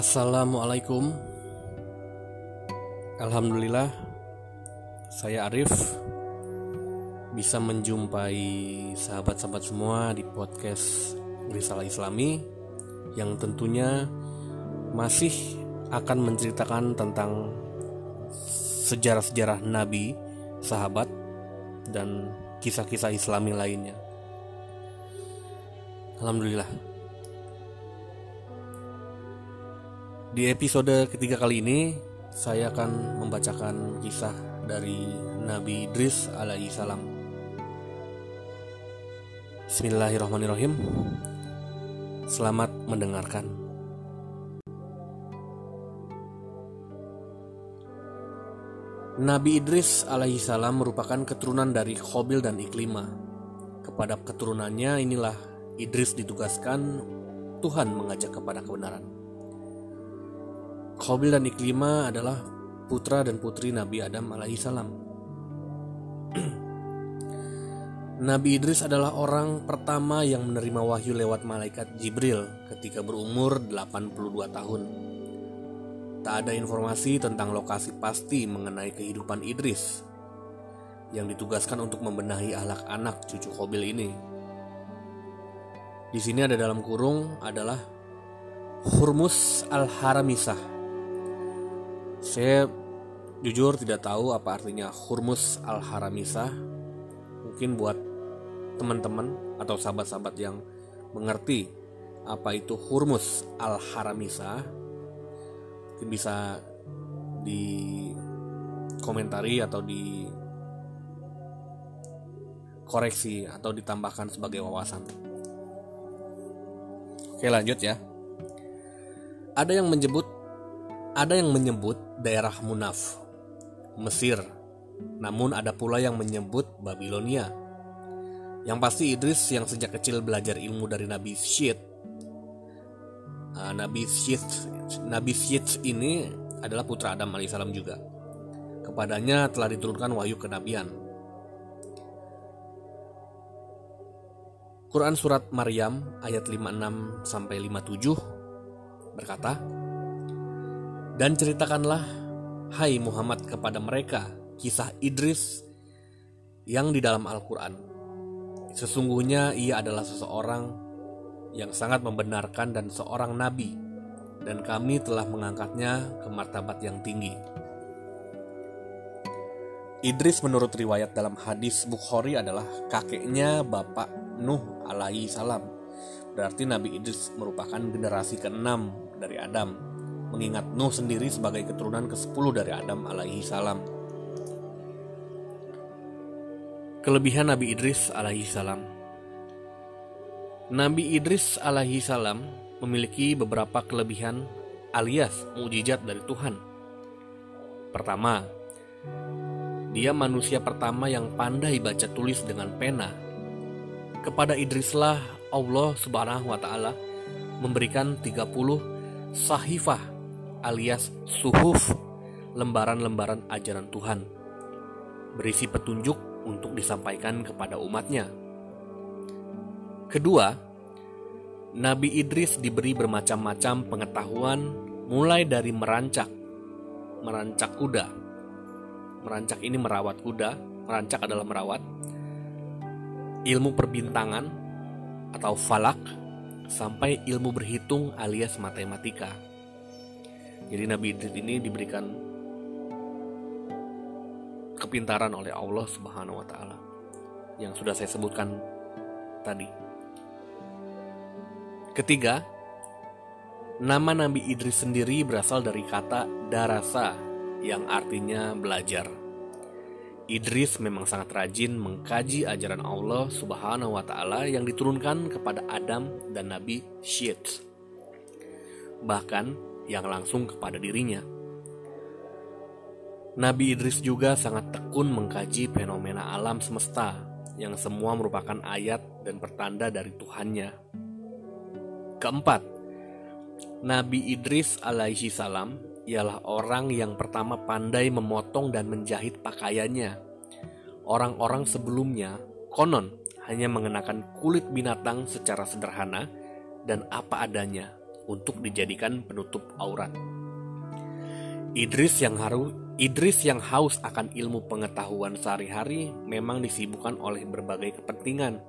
Assalamualaikum Alhamdulillah Saya Arif Bisa menjumpai sahabat-sahabat semua di podcast Risalah Islami Yang tentunya masih akan menceritakan tentang sejarah-sejarah Nabi, sahabat, dan kisah-kisah Islami lainnya. Alhamdulillah. Di episode ketiga kali ini, saya akan membacakan kisah dari Nabi Idris alaihi salam. Bismillahirrahmanirrahim. Selamat mendengarkan. Nabi Idris alaihi salam merupakan keturunan dari Khobil dan Iklima. Kepada keturunannya inilah Idris ditugaskan Tuhan mengajak kepada kebenaran. Khobil dan Iklima adalah putra dan putri Nabi Adam alaihissalam. Nabi Idris adalah orang pertama yang menerima wahyu lewat malaikat Jibril ketika berumur 82 tahun. Tak ada informasi tentang lokasi pasti mengenai kehidupan Idris yang ditugaskan untuk membenahi ahlak anak cucu Khobil ini. Di sini ada dalam kurung adalah Hurmus al-Haramisah saya jujur tidak tahu apa artinya Hurmus al-Haramisah. Mungkin buat teman-teman atau sahabat-sahabat yang mengerti apa itu Hurmus al-Haramisah mungkin bisa di komentari atau di koreksi atau ditambahkan sebagai wawasan. Oke lanjut ya. Ada yang menyebut ada yang menyebut daerah Munaf, Mesir, namun ada pula yang menyebut Babilonia. Yang pasti Idris yang sejak kecil belajar ilmu dari Nabi Syed. Uh, Nabi Syed, Nabi Syed ini adalah putra Adam alaihissalam juga. Kepadanya telah diturunkan wahyu kenabian. Quran surat Maryam ayat 56 sampai 57 berkata, dan ceritakanlah, hai Muhammad kepada mereka, kisah Idris yang di dalam Al-Quran. Sesungguhnya ia adalah seseorang yang sangat membenarkan dan seorang nabi, dan kami telah mengangkatnya ke martabat yang tinggi. Idris menurut riwayat dalam hadis Bukhari adalah kakeknya Bapak Nuh alaihi salam. Berarti Nabi Idris merupakan generasi keenam dari Adam mengingat Nuh sendiri sebagai keturunan ke-10 dari Adam alaihi salam. Kelebihan Nabi Idris alaihi salam Nabi Idris alaihi salam memiliki beberapa kelebihan alias mujizat dari Tuhan. Pertama, dia manusia pertama yang pandai baca tulis dengan pena. Kepada Idrislah Allah Subhanahu wa taala memberikan 30 sahifah alias suhuf, lembaran-lembaran ajaran Tuhan, berisi petunjuk untuk disampaikan kepada umatnya. Kedua, Nabi Idris diberi bermacam-macam pengetahuan mulai dari merancak, merancak kuda. Merancak ini merawat kuda, merancak adalah merawat. Ilmu perbintangan atau falak sampai ilmu berhitung alias matematika. Jadi Nabi Idris ini diberikan kepintaran oleh Allah Subhanahu wa taala yang sudah saya sebutkan tadi. Ketiga, nama Nabi Idris sendiri berasal dari kata darasa yang artinya belajar. Idris memang sangat rajin mengkaji ajaran Allah Subhanahu wa taala yang diturunkan kepada Adam dan Nabi Syed. Bahkan yang langsung kepada dirinya. Nabi Idris juga sangat tekun mengkaji fenomena alam semesta yang semua merupakan ayat dan pertanda dari Tuhannya. Keempat, Nabi Idris alaihi salam ialah orang yang pertama pandai memotong dan menjahit pakaiannya. Orang-orang sebelumnya konon hanya mengenakan kulit binatang secara sederhana dan apa adanya untuk dijadikan penutup aurat. Idris yang haru, Idris yang haus akan ilmu pengetahuan sehari-hari memang disibukkan oleh berbagai kepentingan.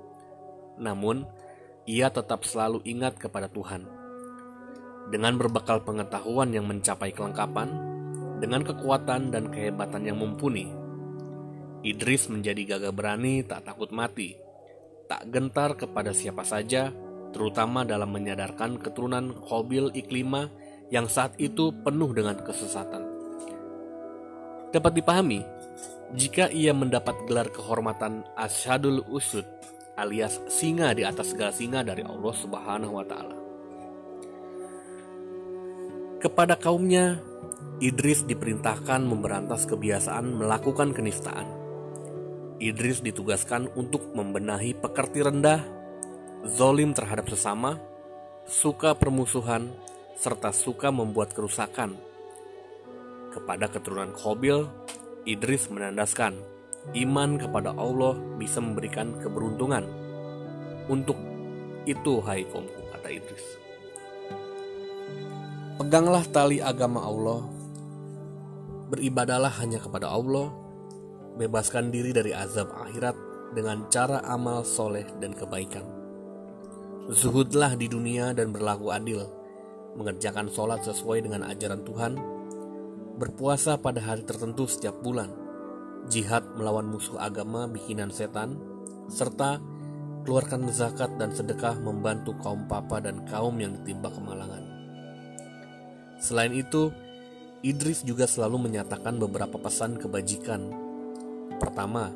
Namun, ia tetap selalu ingat kepada Tuhan. Dengan berbekal pengetahuan yang mencapai kelengkapan, dengan kekuatan dan kehebatan yang mumpuni, Idris menjadi gagah berani tak takut mati, tak gentar kepada siapa saja, terutama dalam menyadarkan keturunan Khobil Iklima yang saat itu penuh dengan kesesatan. Dapat dipahami, jika ia mendapat gelar kehormatan Asyadul Usud alias singa di atas segala singa dari Allah Subhanahu wa taala. Kepada kaumnya, Idris diperintahkan memberantas kebiasaan melakukan kenistaan. Idris ditugaskan untuk membenahi pekerti rendah, zolim terhadap sesama, suka permusuhan, serta suka membuat kerusakan. Kepada keturunan Khobil, Idris menandaskan iman kepada Allah bisa memberikan keberuntungan. Untuk itu hai kaumku, kata Idris. Peganglah tali agama Allah, beribadalah hanya kepada Allah, bebaskan diri dari azab akhirat dengan cara amal soleh dan kebaikan. Zuhudlah di dunia dan berlaku adil, mengerjakan sholat sesuai dengan ajaran Tuhan, berpuasa pada hari tertentu setiap bulan, jihad melawan musuh agama bikinan setan, serta keluarkan zakat dan sedekah membantu kaum papa dan kaum yang ditimpa kemalangan. Selain itu, Idris juga selalu menyatakan beberapa pesan kebajikan. Pertama,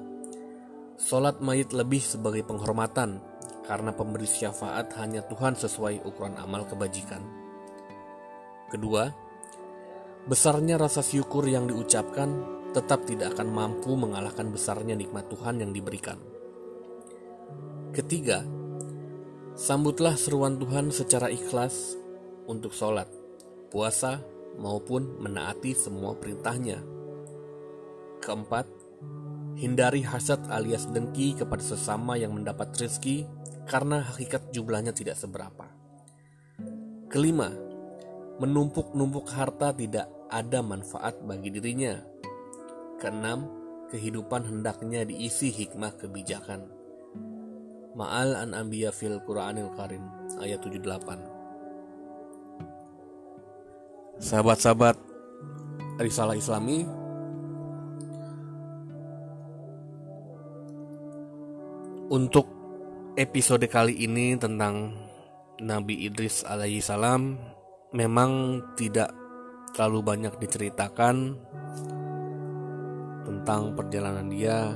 sholat mayit lebih sebagai penghormatan karena pemberi syafaat hanya Tuhan sesuai ukuran amal kebajikan. Kedua, besarnya rasa syukur yang diucapkan tetap tidak akan mampu mengalahkan besarnya nikmat Tuhan yang diberikan. Ketiga, sambutlah seruan Tuhan secara ikhlas untuk sholat, puasa, maupun menaati semua perintahnya. Keempat, hindari hasad alias dengki kepada sesama yang mendapat rezeki karena hakikat jumlahnya tidak seberapa. Kelima, menumpuk-numpuk harta tidak ada manfaat bagi dirinya Keenam, kehidupan hendaknya diisi hikmah kebijakan. Ma'al an anbiya fil Qur'anil Karim ayat 78. Sahabat-sahabat Risalah Islami Untuk episode kali ini tentang Nabi Idris alaihi salam memang tidak terlalu banyak diceritakan tentang perjalanan dia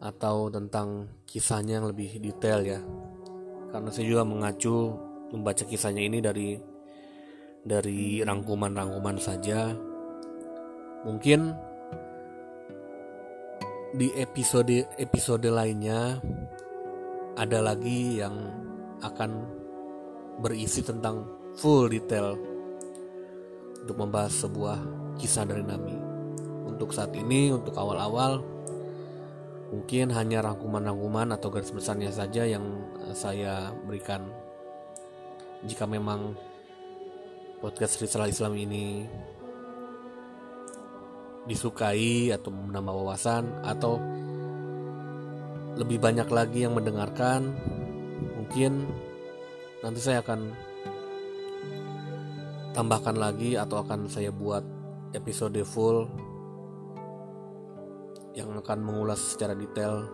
atau tentang kisahnya yang lebih detail ya. Karena saya juga mengacu membaca kisahnya ini dari dari rangkuman-rangkuman saja. Mungkin di episode episode lainnya ada lagi yang akan berisi tentang full detail untuk membahas sebuah kisah dari Nabi. Untuk saat ini, untuk awal-awal, mungkin hanya rangkuman-rangkuman atau garis besarnya saja yang eh, saya berikan. Jika memang podcast Risalah Islam ini disukai atau menambah wawasan atau lebih banyak lagi yang mendengarkan mungkin nanti saya akan tambahkan lagi atau akan saya buat episode full yang akan mengulas secara detail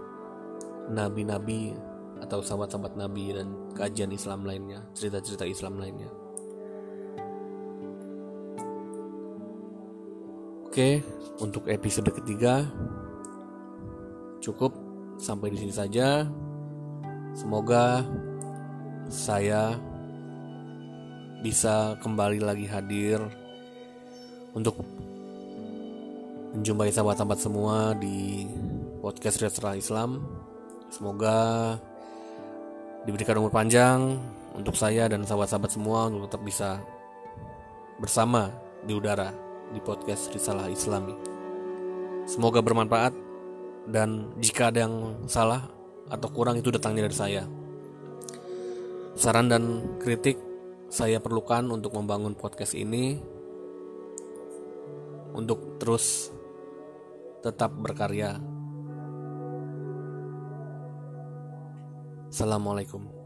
nabi-nabi atau sahabat-sahabat nabi dan kajian Islam lainnya, cerita-cerita Islam lainnya. Oke, untuk episode ketiga cukup sampai di sini saja. Semoga saya bisa kembali lagi hadir untuk menjumpai sahabat-sahabat semua di podcast Restoran Islam. Semoga diberikan umur panjang untuk saya dan sahabat-sahabat semua untuk tetap bisa bersama di udara di podcast Risalah Islami. Semoga bermanfaat dan jika ada yang salah atau kurang itu datangnya dari saya. Saran dan kritik saya perlukan untuk membangun podcast ini untuk terus tetap berkarya. Assalamualaikum.